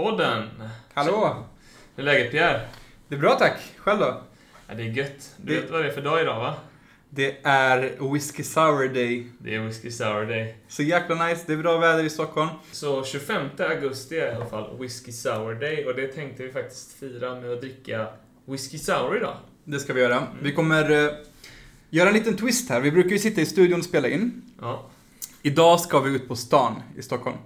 Spritpodden. Hallå! Hur är läget Pierre? Det är bra tack. Själv då? Ja, det är gött. Du Det- vet vad det är för dag idag va? Det är Whiskey Sour Day. Det är Whiskey Sour Day. Så jäkla nice. Det är bra väder i Stockholm. Så 25 augusti är i alla fall Whiskey Sour Day och det tänkte vi faktiskt fira med att dricka Whiskey Sour idag. Det ska vi göra. Vi kommer eh, göra en liten twist här. Vi brukar ju sitta i studion och spela in. Ja. Idag ska vi ut på stan i Stockholm.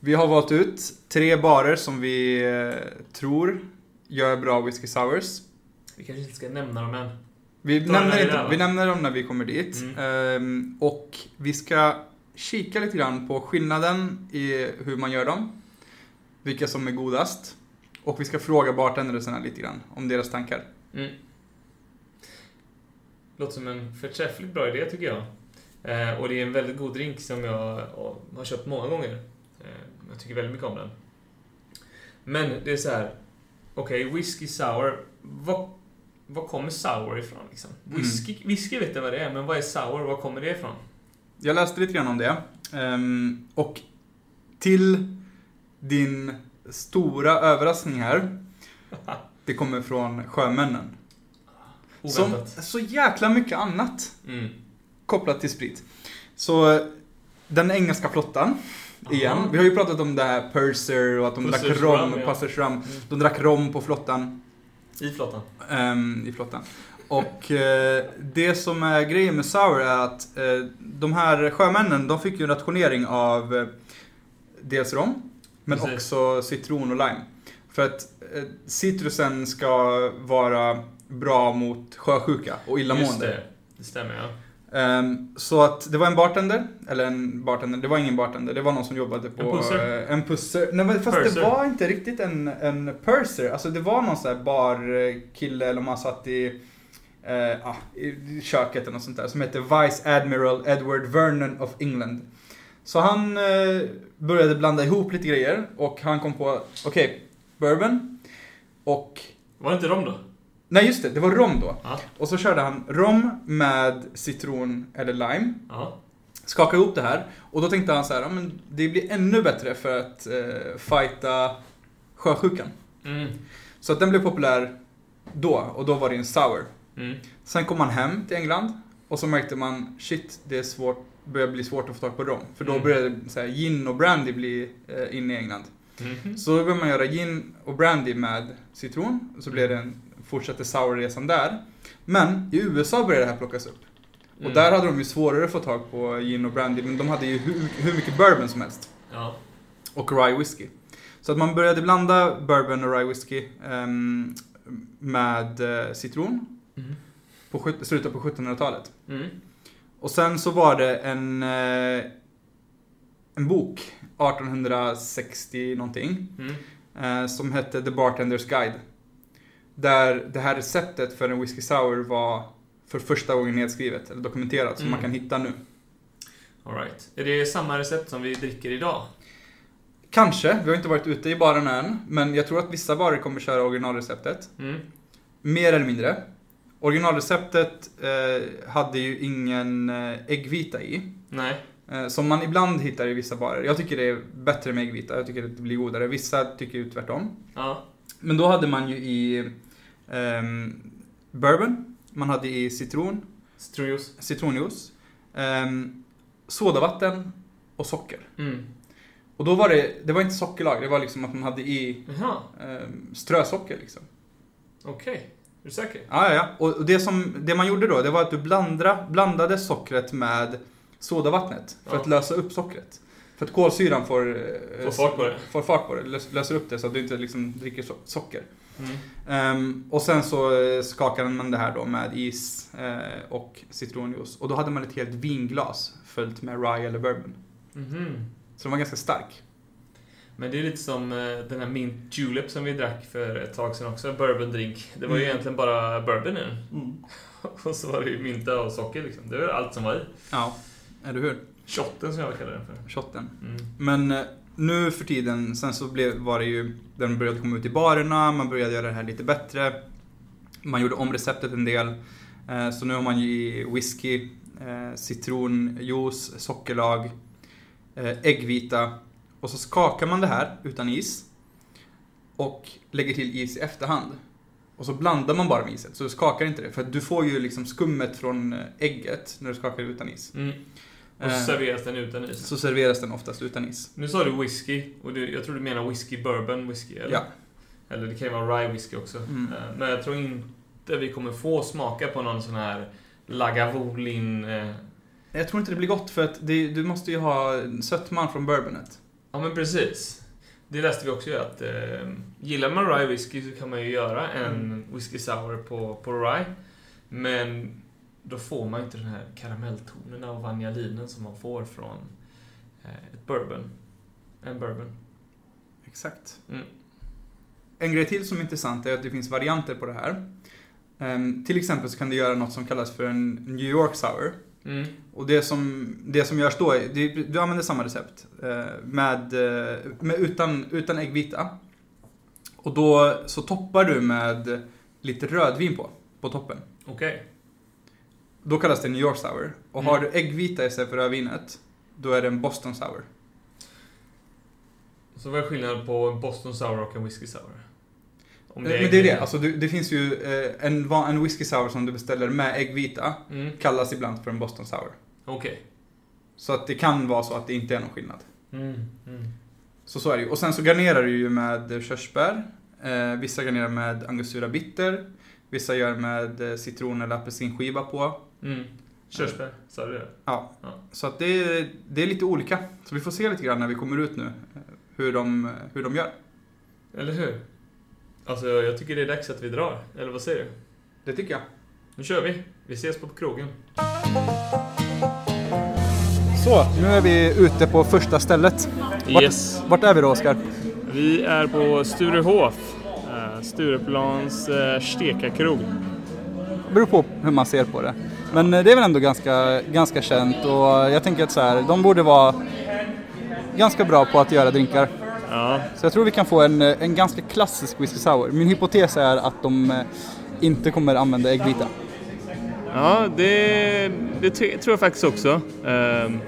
Vi har valt ut tre barer som vi eh, tror gör bra Whiskey Sours. Vi kanske inte ska nämna dem än. Vi nämner, inte, vi nämner dem när vi kommer dit. Mm. Ehm, och vi ska kika lite grann på skillnaden i hur man gör dem. Vilka som är godast. Och vi ska fråga bartendersarna lite grann om deras tankar. Mm. Låter som en förträffligt bra idé tycker jag. Eh, och det är en väldigt god drink som jag eh, har köpt många gånger. Eh, jag tycker väldigt mycket om den. Men det är så här. Okej, whisky sour. Vad, vad kommer sour ifrån liksom? Mm. Whisky, whisky vet jag vad det är, men vad är sour? Var kommer det ifrån? Jag läste lite grann om det. Ehm, och till din stora överraskning här. Det kommer från sjömännen. Som Oväntat. så jäkla mycket annat. Mm. kopplat till sprit. Så den engelska flottan, igen. Aha. Vi har ju pratat om det här Purser och att de Pussers drack rom, rum, ja. Pussers rum. Mm. De drack rom på flottan, I flottan. ehm, i flottan. Och eh, det som är grejen med Sour är att eh, de här sjömännen, de fick ju en rationering av eh, dels rom, men Precis. också citron och lime. För att eh, citrusen ska vara bra mot sjösjuka och Just illamående. det. Det stämmer ja. Ehm, så att det var en bartender, eller en bartender, det var ingen bartender, det var någon som jobbade på... En pusser? eh, en pusser. Nej men fast Purser. det var inte riktigt en, en purser, alltså det var någon sån här barkille eller man satt i, ah, i köket eller något sånt där, som hette Vice Admiral Edward Vernon of England. Så han eh, började blanda ihop lite grejer och han kom på, okej, bourbon och Var det inte de då? Nej just det, det var rom då. Ja. Och så körde han rom med citron eller lime. Ja. Skakade ihop det här. Och då tänkte han så här, ja, men det blir ännu bättre för att eh, fighta sjösjukan. Mm. Så att den blev populär då, och då var det en sour. Mm. Sen kom han hem till England och så märkte man, shit, det är svårt, börjar bli svårt att få tag på rom. För då Mm. började så här, gin och brandy bli eh, inne i England. Mhm. Så då började man göra gin och brandy med citron. Och så blev det en, fortsatte sourresan där. Men i USA började det här plockas upp. Och Mm. där hade de ju svårare att få tag på gin och brandy, men de hade ju hur, hur mycket bourbon som helst. Ja. Och rye whisky. Så att man började blanda bourbon och rye whisky ehm, med eh, citron Mm. på slutet på 1700-talet. Mm. Och sen så var det en, eh, en bok, 1860 någonting, Mm. eh, som hette The Bartender's Guide. Där det här receptet för en whisky sour var för första gången nedskrivet, eller dokumenterat, som Mm. man kan hitta nu. All right. Är det samma recept som vi dricker idag? Kanske, vi har inte varit ute i baren än, men jag tror att vissa barer kommer köra originalreceptet. Mm. Mer eller mindre. Originalreceptet eh, hade ju ingen eh, äggvita i. Nej. Eh, som man ibland hittar i vissa barer. Jag tycker det är bättre med äggvita, jag tycker det blir godare. Vissa tycker ju tvärtom. Ja. Men då hade man ju i ehm, bourbon, man hade i citron, Citronjuice. citronjuice, um, sodavatten och socker. Mm. Och då var det, det var inte sockerlag, det var liksom att man hade i um, strösocker liksom. Okej. Är du säker? Ja, ja, ja. Och det, som, det man gjorde då, det var att du blandra, blandade sockret med sodavattnet för Ja. att lösa upp sockret. För att kolsyran får, eh, Får fart på det. får fart på det, lös- löser upp det så att du inte liksom dricker so- socker. Mm. Ehm, och sen så eh, skakade man det här då med is eh, och citronjuice. Och då hade man ett helt vinglas fyllt med rye eller bourbon. Mhm. Så den var ganska stark. Men det är lite som eh, den här Mint Julep som vi drack för ett tag sedan också, bourbon-drink. Det var ju Mm. egentligen bara bourbon i den. Och så var det ju mynta och socker liksom. Det var allt som var i. Ja, eller hur? Shotten som jag kallar den för. Shotten. Mm. Men nu för tiden, sen så blev, var det ju, den började komma ut i barerna, man började göra det här lite bättre. Man gjorde om receptet en del. Eh, Så nu har man ju i whisky, eh, citronjuice, sockerlag, eh, äggvita. Och så skakar man det här utan is. och lägger till is i efterhand. Och så blandar man bara med iset, så du skakar inte det. För du får ju liksom skummet från eh, ägget när du skakar utan is. Mm. Och så Eh, serveras den utan is. Så serveras den oftast utan is. Nu sa du whisky, och du, jag tror du menar whisky bourbon whisky, eller? Ja. Eller det kan ju vara rye whisky också. Mm. Eh, Men jag tror inte vi kommer få smaka på någon sån här Lagavulin... eh, Jag tror inte det blir gott för att det, du måste ju ha sötman från bourbonet. Ja, men precis. Det läste vi också ju att eh, gillar man rye whisky så kan man ju göra en Mm. whisky sour på, på rye. Men då får man inte den här karamelltonerna och vanilinen som man får från eh, ett bourbon. En bourbon. Exakt. Mm. En grej till som är intressant är att det finns varianter på det här. Ehm, till exempel så kan du göra något som kallas för en New York Sour. Mm. Och det som, det som görs då, är, det, du använder samma recept. eh, med, eh, med utan, utan äggvita. Och då så toppar du med lite rödvin på, på toppen. Okej. Då kallas det New York Sour. Och Mm. har du äggvita istället för rödvinet, då är det en Boston Sour. Så vad är skillnaden på en Boston Sour och en whisky sour? Om Men det är det, alltså du, det finns ju eh, en, en whisky sour som du beställer med äggvita, Mm. kallas ibland för en Boston Sour. Okej. Så att det kan vara så att det inte är någon skillnad. Mm. Mm. Så så är det ju. Och sen så garnerar du ju med körsbär. Eh, vissa garnerar med angostura bitter. Vissa gör med eh, citron eller apelsinskiva på. Mm. Körsbär, sa du det? Ja. Ja. Så att det, är- det är lite olika. Så vi får se lite grann när vi kommer ut nu hur de, hur de gör. Eller hur? Alltså, jag tycker det är dags att vi drar. Eller vad säger du? Det tycker jag. Nu kör vi. Vi ses på krogen. Så, nu är vi ute på första stället. Vart, Yes. vart är vi då Oskar? Vi är på Sturehof. eh, Stureplans eh, stekakrog. Det beror på hur man ser på det. Men eh, det är väl ändå ganska, ganska känt och jag tänker att så här, de borde vara ganska bra på att göra drinkar. Ja, Så jag tror vi kan få en, eh, en ganska klassisk whisky sour. Min hypotes är att de eh, inte kommer använda äggvita. ja det, det tror jag faktiskt också. Ehm,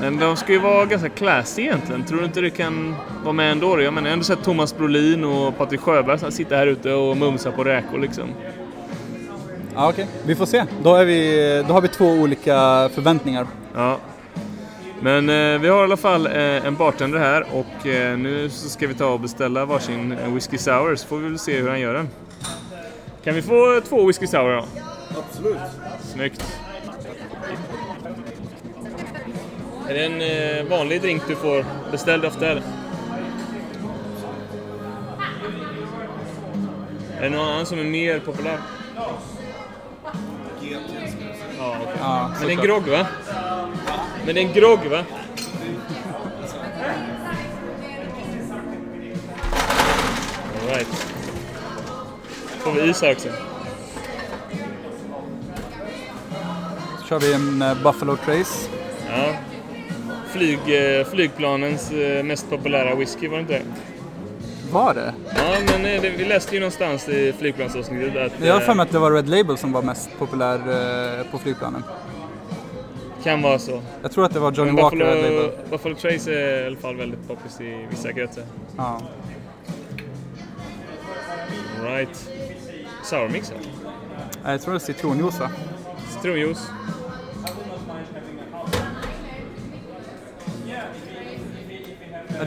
Men de ska ju vara ganska classy egentligen. Tror du inte det kan vara med ändå? Jag, menar, jag har ändå sett Thomas Brolin och Patrik Sjöberg sitter här ute och mumsar på räkor liksom. Ja, okej. Vi får se. Då, är vi, då har vi två olika förväntningar. Ja. Men eh, vi har i alla fall eh, en bartender här och eh, nu så ska vi ta och beställa varsin eh, whisky sour så får vi väl se hur han gör den. Kan vi få eh, två whisky sour då? Absolut. Snyggt. Är det en eh, vanlig drink du får beställd ofta eller? Är det någon annan som är mer populär? Ja. Ja, Men det är en grogg va? Men det är en grogg va? Alright. Får vi is här också? Så kör vi en eh, Buffalo Trace. Ja. Flyg, eh, flygplanens eh, mest populära whisky, var det inte det? Var det? Ja, men eh, det, vi läste ju någonstans i flygplansavsnittet att Jag har eh, för mig att det var Red Label som var mest populär eh, på flygplanen. kan vara så. Jag tror att det var Johnny Walker Red Buffalo, Label. Buffalo Trace är i alla fall väldigt poppis i vissa kretsar. Ja. Right. Sour mix här. Nej, Jag tror det är citronjuice va? Citronjuice.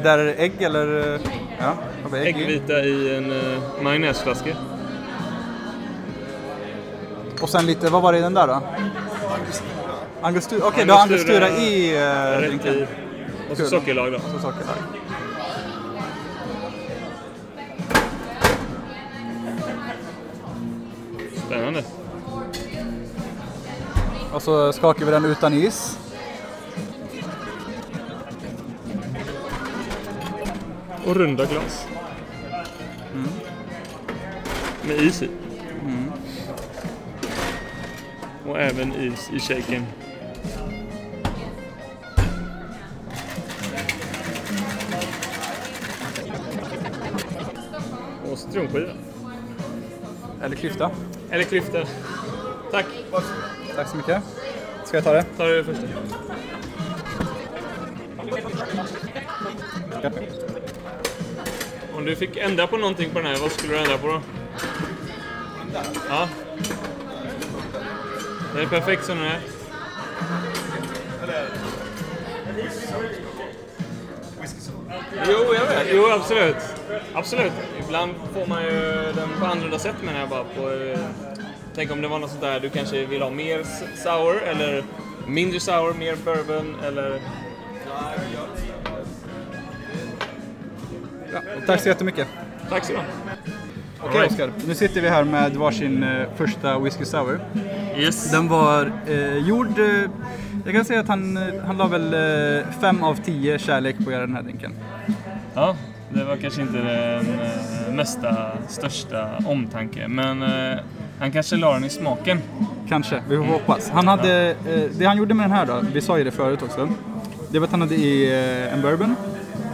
Där är det ägg eller? Eh, Ja. Äggvita i en uh, majonnäsflaska. Och sen lite, vad var det i den där då? Angostura. Angostura. Okej, du har Angostura i uh, Rätt drinken. i. Och så Kul. sockerlag då. Så socker där. Spännande. Och så skakar vi den utan is. Och runda glas. Med is i. Och även is i shaken. Och citronskiva. Eller klyfta. Eller klyfta. Tack. Tack så mycket. Ska jag ta det? Du det första? Om du fick ändra på någonting på den här, vad skulle du ändra på då? Ja. Den är perfekt som den är. Jo, jag vet. Jo, absolut. Absolut. Ibland får man ju den på annorlunda sätt menar jag bara. På, eh, tänk om det var något sånt där du kanske vill ha mer sour eller mindre sour, mer bourbon eller... Ja, tack så jättemycket. Tack så ha. Okej Alright. Oskar, nu sitter vi här med varsin eh, första whisky sour. Yes. Den var eh, gjord, eh, jag kan säga att han, eh, han la väl eh, fem av tio kärlek på att göra den här drinken. Ja, det var kanske inte den eh, mesta, största omtanke, men eh, han kanske la den i smaken. Kanske, vi får hoppas. Han hade, eh, det han gjorde med den här då, vi sa ju det förut också. Det var att han hade i eh, en bourbon,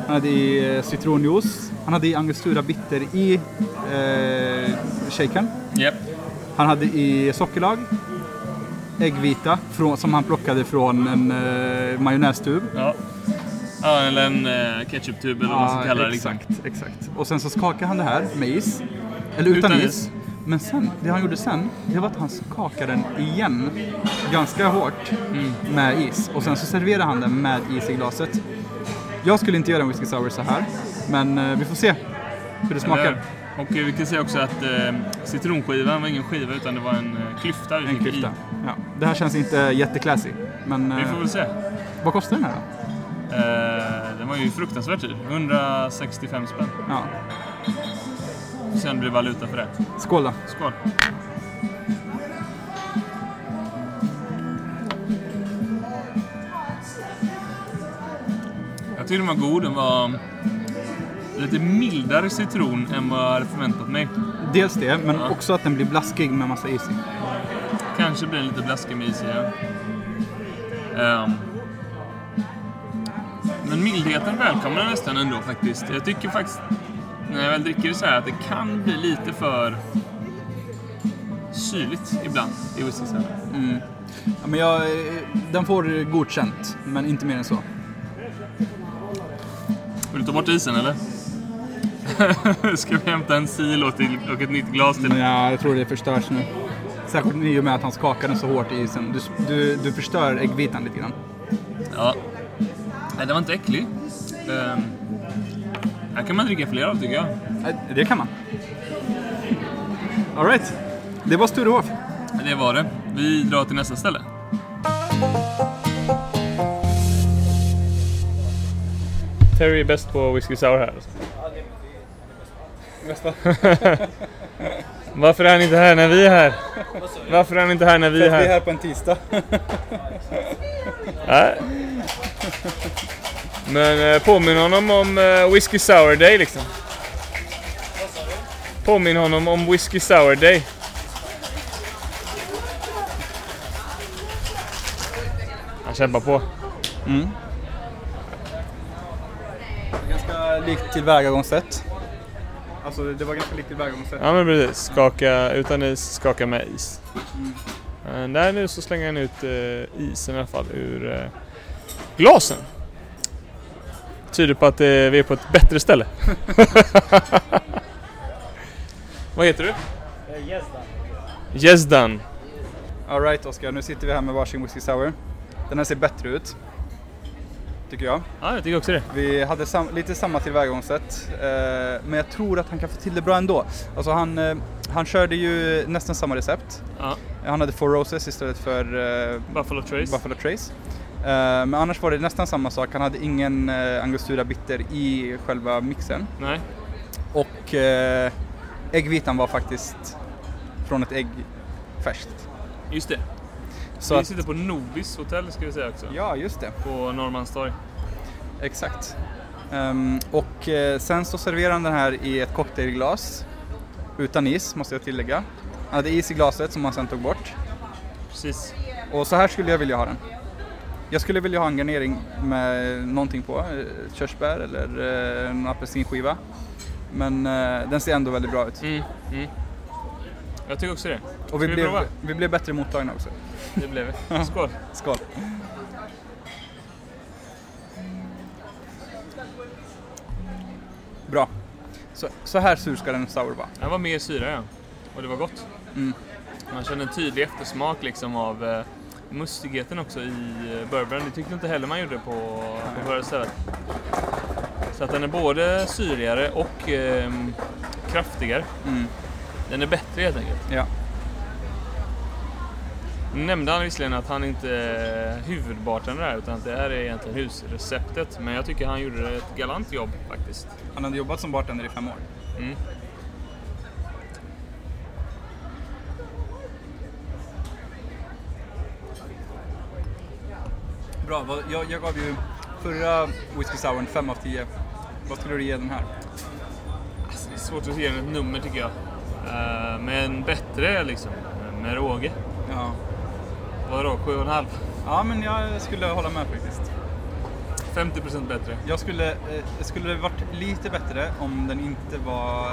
han hade i eh, citronjuice, han hade i angostura bitter i eh, shakern. Japp. Han hade i sockerlag, äggvita från, som han plockade från en eh, majonnästub. Ja. ja, eller en eh, ketchuptub eller vad man ska kalla det. liksom. exakt, exakt. Och sen så skakade han det här med is. Eller utan, Utan is. is. Men sen, det han gjorde sen, det var att han skakade den igen. Ganska hårt Mm. med is. Och sen så serverade han den med is i glaset. Jag skulle inte göra en whisky sour så här. Men eh, vi får se hur det smakar. Eller- Och eh, vi kan säga också att eh, citronskivan var ingen skiva utan det var en eh, klyfta vi En fick klyfta. i. Ja. Det här känns inte jätteclassy. Men Vi får väl se. vad kostar den här då? Eh, den var ju fruktansvärt dyr. 165 spänn. Ja. Sen blir valuta för det. Skål då. Skål! Jag tyckte den var god. Den var lite mildare citron än vad jag hade förväntat mig. Dels det, men Ja. också att den blir blaskig med massa is i. Kanske blir den lite blaskig med is i, ja. Ehm. Men mildheten välkomnar jag nästan ändå faktiskt. Jag tycker faktiskt, när jag väl dricker det så här, att det kan bli lite för syrligt ibland i whisky. Mm. Ja, men jag, eh, den får godkänt, men inte mer än så. Ta bort isen eller? Ska vi hämta en sil och, till, och ett nytt glas till? Ja, jag tror det förstörs nu. Särskilt i och med att han skakar den så hårt i isen. Du, du, du förstör äggvitan lite grann. Ja. Nej, den var inte äcklig. Um, här kan man dricka fler av tycker jag. Det kan man. Alright. Det var Sturehof. Det var det. Vi drar till nästa ställe. Terry är bäst på whisky sour här. Alltså. Varför är han inte här när vi är här? Varför är han inte här när vi är här? på en tisdag. Nej. Men eh, påminn honom om eh, whisky sour day liksom. Påminn honom om whisky sour day. Han kämpar på. Mm. Ganska likt tillvägagångssätt. Alltså det var ganska likt tillvägagångssätt. Ja men precis. Skaka utan is, skaka med is. Men där nu så slänger han ut eh, isen i alla fall ur eh, glasen. Tyder på att eh, vi är på ett bättre ställe. Vad heter du? Jezdan. Alright Oskar, nu sitter vi här med varsin whisky sour. Den här ser bättre ut. Tycker jag. Ja, jag tycker också det. Vi hade sam- lite samma tillvägagångssätt. Eh, men jag tror att han kan få till det bra ändå. Alltså han, eh, han körde ju nästan samma recept. Ja. Han hade Four Roses istället för eh, Buffalo Trace. Buffalo Trace. Eh, men annars var det nästan samma sak. Han hade ingen eh, angostura bitter i själva mixen. Nej. Och eh, äggvitan var faktiskt från ett ägg färskt. Just det. Så vi att, sitter på Nobis hotell ska vi säga också. ja, just det. På Norrmalmstorg. Exakt. Ehm, och eh, sen så serverade han den här i ett cocktailglas. Utan is, måste jag tillägga. Han hade is i glaset som han sen tog bort. Precis. Och så här skulle jag vilja ha den. Jag skulle vilja ha en garnering med någonting på. eh, Körsbär eller eh, en apelsinskiva. Men eh, den ser ändå väldigt bra ut. Mm. Mm. Jag tycker också det. Och vi Ska vi blev, prova? vi blev bättre mottagna också. Det blev vi. Skål. Skål! Bra. Så, så här sur ska en sour vara. Den var mer syra ja. Och det var gott. Mm. Man känner en tydlig eftersmak liksom av eh, mustigheten också i eh, bourbon. Det tyckte inte heller man gjorde på, på förra stället. Så att den är både syrligare och eh, kraftigare. Mm. Den är bättre helt enkelt. Ja. Nu nämnde han visserligen att han inte är huvudbartender här utan att det här är egentligen husreceptet. Men jag tycker han gjorde ett galant jobb faktiskt. Han hade jobbat som bartender i fem år. Mm. Bra, jag, jag gav ju förra whisky souren 5 av 10. Vad skulle du ge den här? Alltså, det är svårt att ge den ett nummer tycker jag. Eh, men bättre liksom, med råge. Ja. Vadå, 7,5? ja, men jag skulle hålla med faktiskt. 50% bättre. Jag skulle, eh, det skulle varit lite bättre om den inte var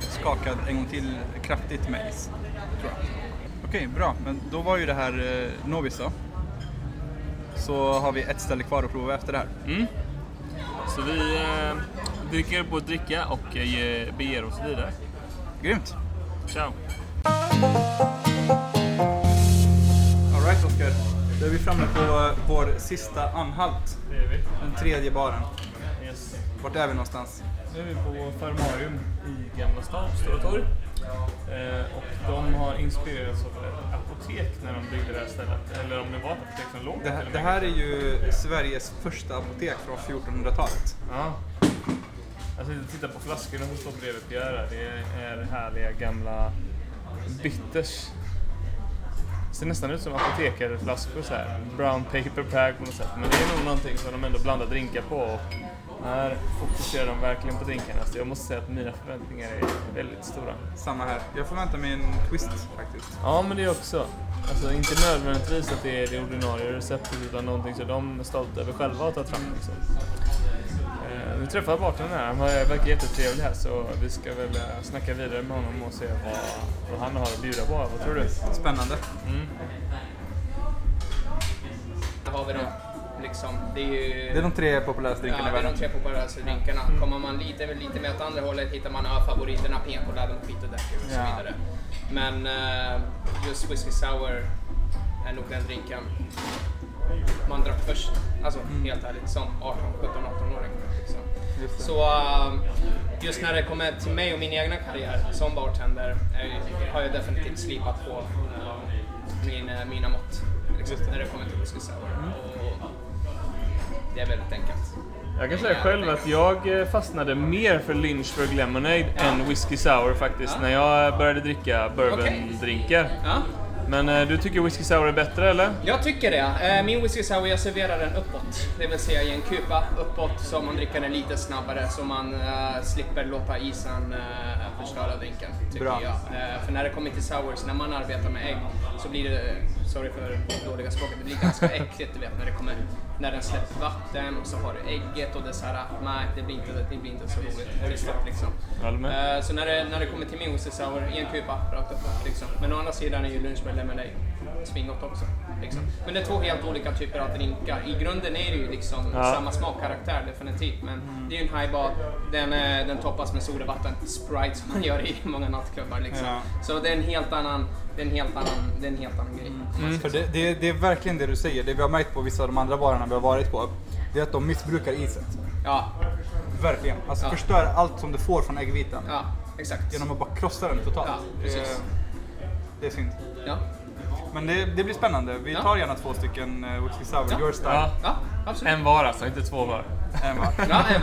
skakad en gång till kraftigt med is. Tror jag. Okej, bra. Men då var ju det här eh, Novis då. Så har vi ett ställe kvar att prova efter det här. Mm. Så vi eh, dricker på att dricka och eh, ge- beger oss vidare. Grymt! Ciao! Alright Oskar, då är vi framme på vår sista anhalt. Det är vi. Den tredje baren. Yes. Vart är vi någonstans? Nu är vi på Farmarium i Gamla stan, Stora torg. Eh, och de har inspirerats av ett apotek när de byggde det här stället. Eller om det var ett apotek som låg Det här, det här är ju Sveriges första apotek från 1400-talet. Ja. Alltså titta på flaskorna som står bredvid Pierre. Det är härliga gamla bitters. Ser nästan ut som apotekarflaskor så här. Brown paper bag på något sätt. Men det är nog någonting som de ändå blandar drinkar på. Och här fokuserar de verkligen på drinkarna. Så jag måste säga att mina förväntningar är väldigt stora. Samma här. Jag förväntar mig en twist faktiskt. Ja, men det är också. Alltså inte nödvändigtvis att det är det ordinarie receptet utan någonting som de är stolta över själva att ta fram. Liksom. Vi träffade bartendern här, han verkar jättetrevlig här så vi ska väl eh, snacka vidare med honom och se vad, vad han har att bjuda på. Vad tror du? Spännande. Mm. Där har vi dem. Liksom. Det är ju... Det är de tre populäraste Ja, drinkarna i det är de världen. tre populäraste drinkarna. Kommer man lite, lite mer åt andra hållet hittar man ja, favoriterna, Pina Colada, Mojito, Daiquiri och så Ja. vidare. Men eh, just Whiskey Sour är nog den drinken man drack först. Alltså helt ärligt, som 18, 17, 18-åring. Just. Så eh, just när det kommer till mig och min egna karriär som bartender eh, har jag definitivt slipat på eh, min, eh, mina mått. Liksom, det. när det kommer till Whiskey Sour. Och det är väldigt enkelt. Jag kan säga själv att jag fastnade mer för Lynchburg Lemonade än Whiskey Sour faktiskt Ja. när jag började dricka bourbondrinkar. Ja. Men eh, du tycker Whiskey Sour är bättre eller? Jag tycker det. Eh, Min whisky sour, jag serverar den uppåt. Det vill säga i en kupa uppåt så man dricker den lite snabbare så man eh, slipper låta isen uh, förstöra drinken. Tycker Bra. jag. Eh, för när det kommer till sours, när man arbetar med ägg så blir det, sorry för dåliga språket, det blir ganska äckligt du vet när det kommer, när den släpper vatten och så har du ägget och det är så här, nej det blir inte, det blir inte så roligt. Liksom. Eh, Så när det, när det kommer till min i en kupa rakt uppåt liksom. Men å andra sidan är ju Lunchberg Lemonade svingott också. Liksom. Men det är två helt olika typer av drinkar. I grunden är det ju liksom Ja. samma smakkaraktär definitivt. Men det är ju en highball, den, eh, den toppas med sodavatten, Sprite som man gör i många nattklubbar liksom. Ja. Så det är en helt annan, det är en helt annan, det är en helt annan grej. För det, det, det är verkligen det du säger. Det vi har märkt på vissa av de andra barerna vi har varit på. Det är att de missbrukar iset. Ja, Verkligen. Alltså Ja. förstör allt som du får från äggvitan. ja, exakt. Genom att bara krossa den totalt. Ja, det, precis. det är synd. Ja, Men det, det blir spännande. Vi Ja. tar gärna två stycken uh, Whisky Sour, Ja. your style. Ja. ja absolut. En var alltså, inte två var. En var. Ja, en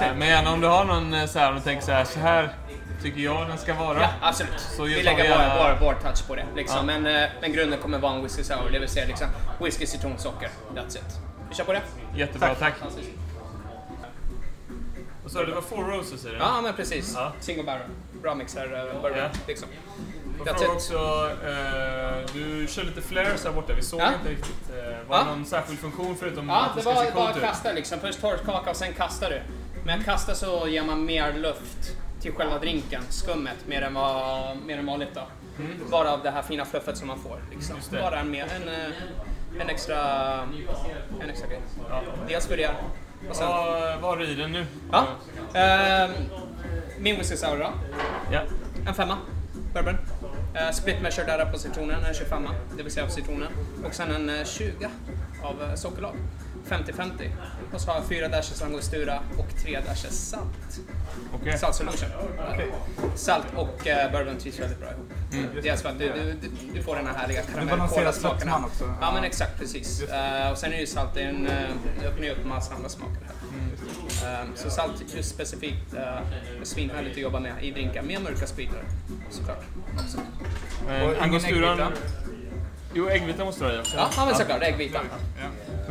ja, men gärna om du har någon eh, så här, om du tänker så här, så här tycker jag den ska vara. Ja, absolut. Så vi lägger vi bara, gärna- bara, bara touch på det. Liksom. Ja. Men, eh, men grunden kommer vara en whisky sour, det vill säga liksom, whisky, citron, socker. That's it. Vi kör på det. Jättebra, tack. Fantastiskt. Och så det var Four Roses i den. Ja, men precis. Ja. Single barrel. Bra mix här, uh, bourbon. Ja. Liksom. Och That's fråga it. också, eh, du kör lite flares här borta, vi såg Ja. inte riktigt. Eh, var Ja. det någon särskild funktion förutom Ja, att det det ska se var bara coolt att ut? kasta liksom. Först torrkaka och sen kastar du. Men kasta så ger man mer luft till själva drinken, skummet, mer än, vad, mer än vanligt då. Bara av det här fina fluffet som man får. Liksom. Mm. Bara en, en, eh, en, extra, en extra grej. Ja. Dels för det. Och sen, Vad vad har du i den nu? Ja. Ehm, min whisky sour då. Ja. En femma. Bourbon. Uh, split measure där på citronen, en 25 det vill säga av citronen. Och sen en eh, 20 av uh, sockerlag. 50-50. Och så har jag fyra dashes angostura och tre dashes salt. Okej. Salt solution. Salt och uh, bourbon trivs väldigt bra ihop. Dels för att du, du, du, du får den här härliga balanserar karamellkolasmakerna. sötman också. Ja men exakt, precis. Eh, och sen är ju salt en, uh, det öppnar ju upp massa andra smaker här. Eh, så salt just specifikt uh, är svinhärligt att jobba med i drinkar med mörka spritare såklart. Också. Men angosturan... Jo, äggvita måste du ha i också. Ja, ja men såklart, äggvita.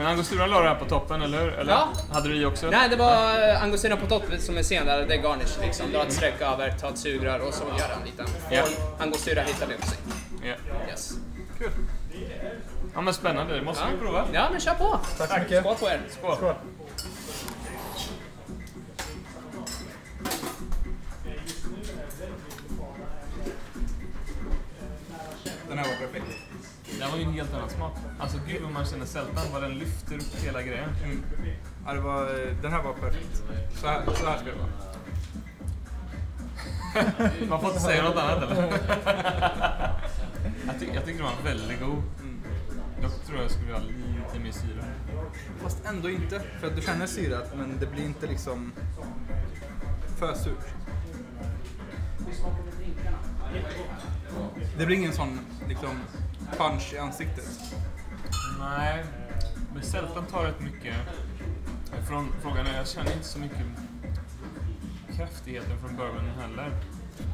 Men angosturan la du här på toppen, eller hur? Eller Ja. hade du i också? Nej, det var angostura på topp som är sen där, det är garnish liksom. Dra ett streck över, ta ett sugrör och så göra en liten Ja. angostura hittar vi också i. Ja. Yes. ja, men spännande. Det måste Ja. vi prova. Ja, men kör på! Tack så mycket. Skål på er! Skål. Den här var perfekt. Var ju en helt annan smak. Alltså gud vad man känner sältan vad den lyfter upp hela grejen. Mm. Ja, det var, den här var perfekt. Så här, så här ska det vara. Man får inte säga något annat eller? jag, ty jag tycker den var väldigt god. Tror jag jag skulle vilja ha lite mer syra. Fast ändå inte. För att du känner syrat men det blir inte liksom för surt. Det blir ingen sån liksom punch i ansiktet. Nej, men sältan tar rätt mycket. Från, frågan är, jag känner inte så mycket kraftigheten från bourbonen heller.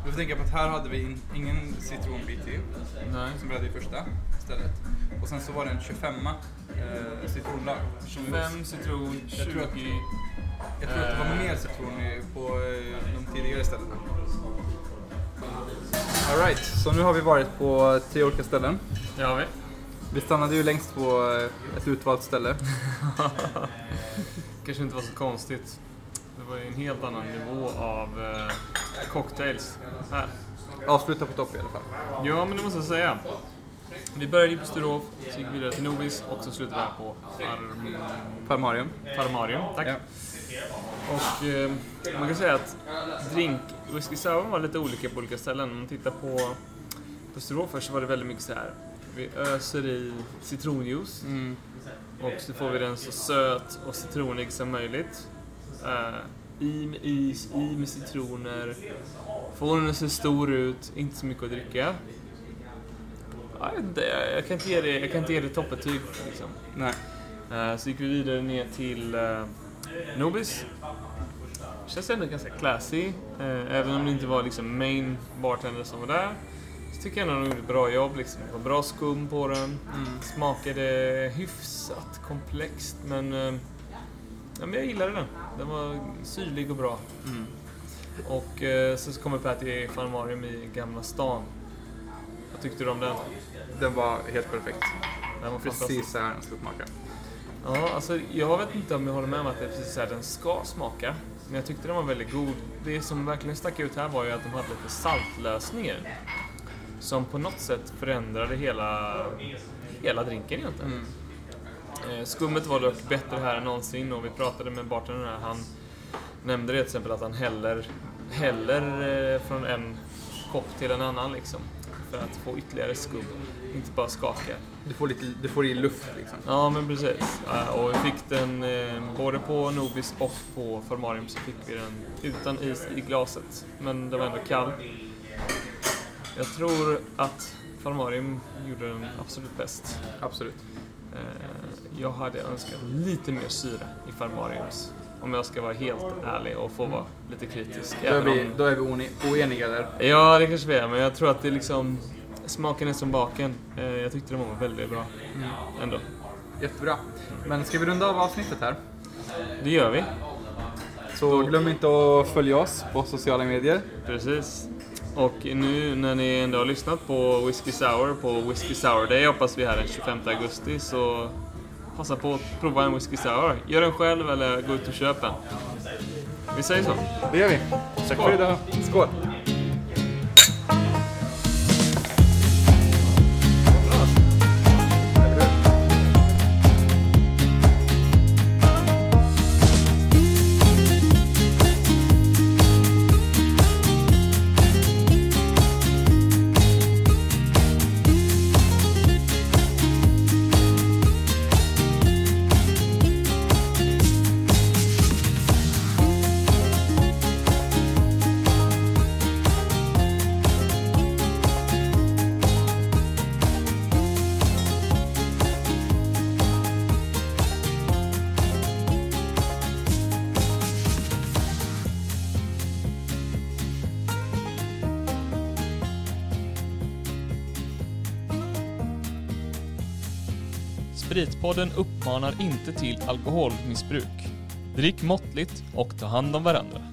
Du får tänka på att här hade vi in, ingen citronbit i, Nej. som vi hade i första stället. Och sen så var det en 25 eh, citronlag. 25 citron, 20... Jag tror att- Jag tror att det var mer citron på eh, de tidigare ställena. Alright, så nu har vi varit på tre olika ställen. Det har vi. Vi stannade ju längst på eh, ett utvalt ställe. Kanske inte var så konstigt. Det var ju en helt annan nivå av eh, cocktails här. Avsluta på topp i alla fall. Ja, men det måste jag säga. Vi började ju på Sturehof, så gick vi vidare till Novis och så slutade vi här på Farm... Parmarium. Farmarium. Tack. Ja. Och eh, man kan säga att drink, whisky sour var lite olika på olika ställen. Om man tittar på, på först så var det väldigt mycket så här. Vi öser i citronjuice Mm. och så får vi den så söt och citronig som möjligt. Eh, I med is, i med citroner. Får den att se stor ut, inte så mycket att dricka. Jag, kan inte ge det, jag kan inte ge det toppbetyg. Liksom. Nej. Eh, så gick vi vidare ner till uh, Nobis. Känns ändå ganska classy. eh, även om det inte var liksom main bartender som var där. Så tycker jag ändå de gjorde ett bra jobb. Liksom. Det var bra skum på den. Mm. Smakade hyfsat komplext men, eh, ja, men jag gillade den. Den var syrlig och bra. Mm. Och eh, så kommer Patty Farmarium i Gamla stan. Vad tyckte du om den? Den var helt perfekt. Den var. Precis så här den ska smaka. Ja, alltså jag vet inte om jag håller med om att det är precis så här den ska smaka. Men jag tyckte den var väldigt god. Det som verkligen stack ut här var ju att de hade lite saltlösningar. Som på något sätt förändrade hela, hela drinken egentligen. Mm. Eh, Skummet var dock bättre här än någonsin och vi pratade med bartendern här. Han nämnde det till exempel att han häller, häller eh, från en kopp till en annan liksom. För att få ytterligare skum. Inte bara skaka. Du, får lite, du får i luft liksom. Ja, men precis. Och vi fick den eh, både på Nobis och på Formarium så fick vi den utan is i glaset. Men den var ändå kall. Jag tror att Formarium gjorde den absolut bäst. Absolut. Eh, Jag hade önskat lite mer syra i Farmariums. Om jag ska vara helt ärlig och få vara lite kritisk. Då är vi, om- då är vi oeni- oeniga där. Ja, det kanske vi är, men jag tror att det liksom... Smaken är som baken. Eh, Jag tyckte den var väldigt bra. Ändå. Jättebra. Men ska vi runda av avsnittet här? Det gör vi. Så glöm inte att följa oss på sociala medier. Precis. Och nu när ni ändå har lyssnat på Whiskey Sour på Whiskey Sour Day hoppas vi här den 25 augusti så passa på att prova en Whiskey Sour. Gör den själv eller gå ut och köp en. Vi säger så. Det gör vi. Tack för idag. Skål! Alkoholpodden uppmanar inte till alkoholmissbruk. Drick måttligt och ta hand om varandra.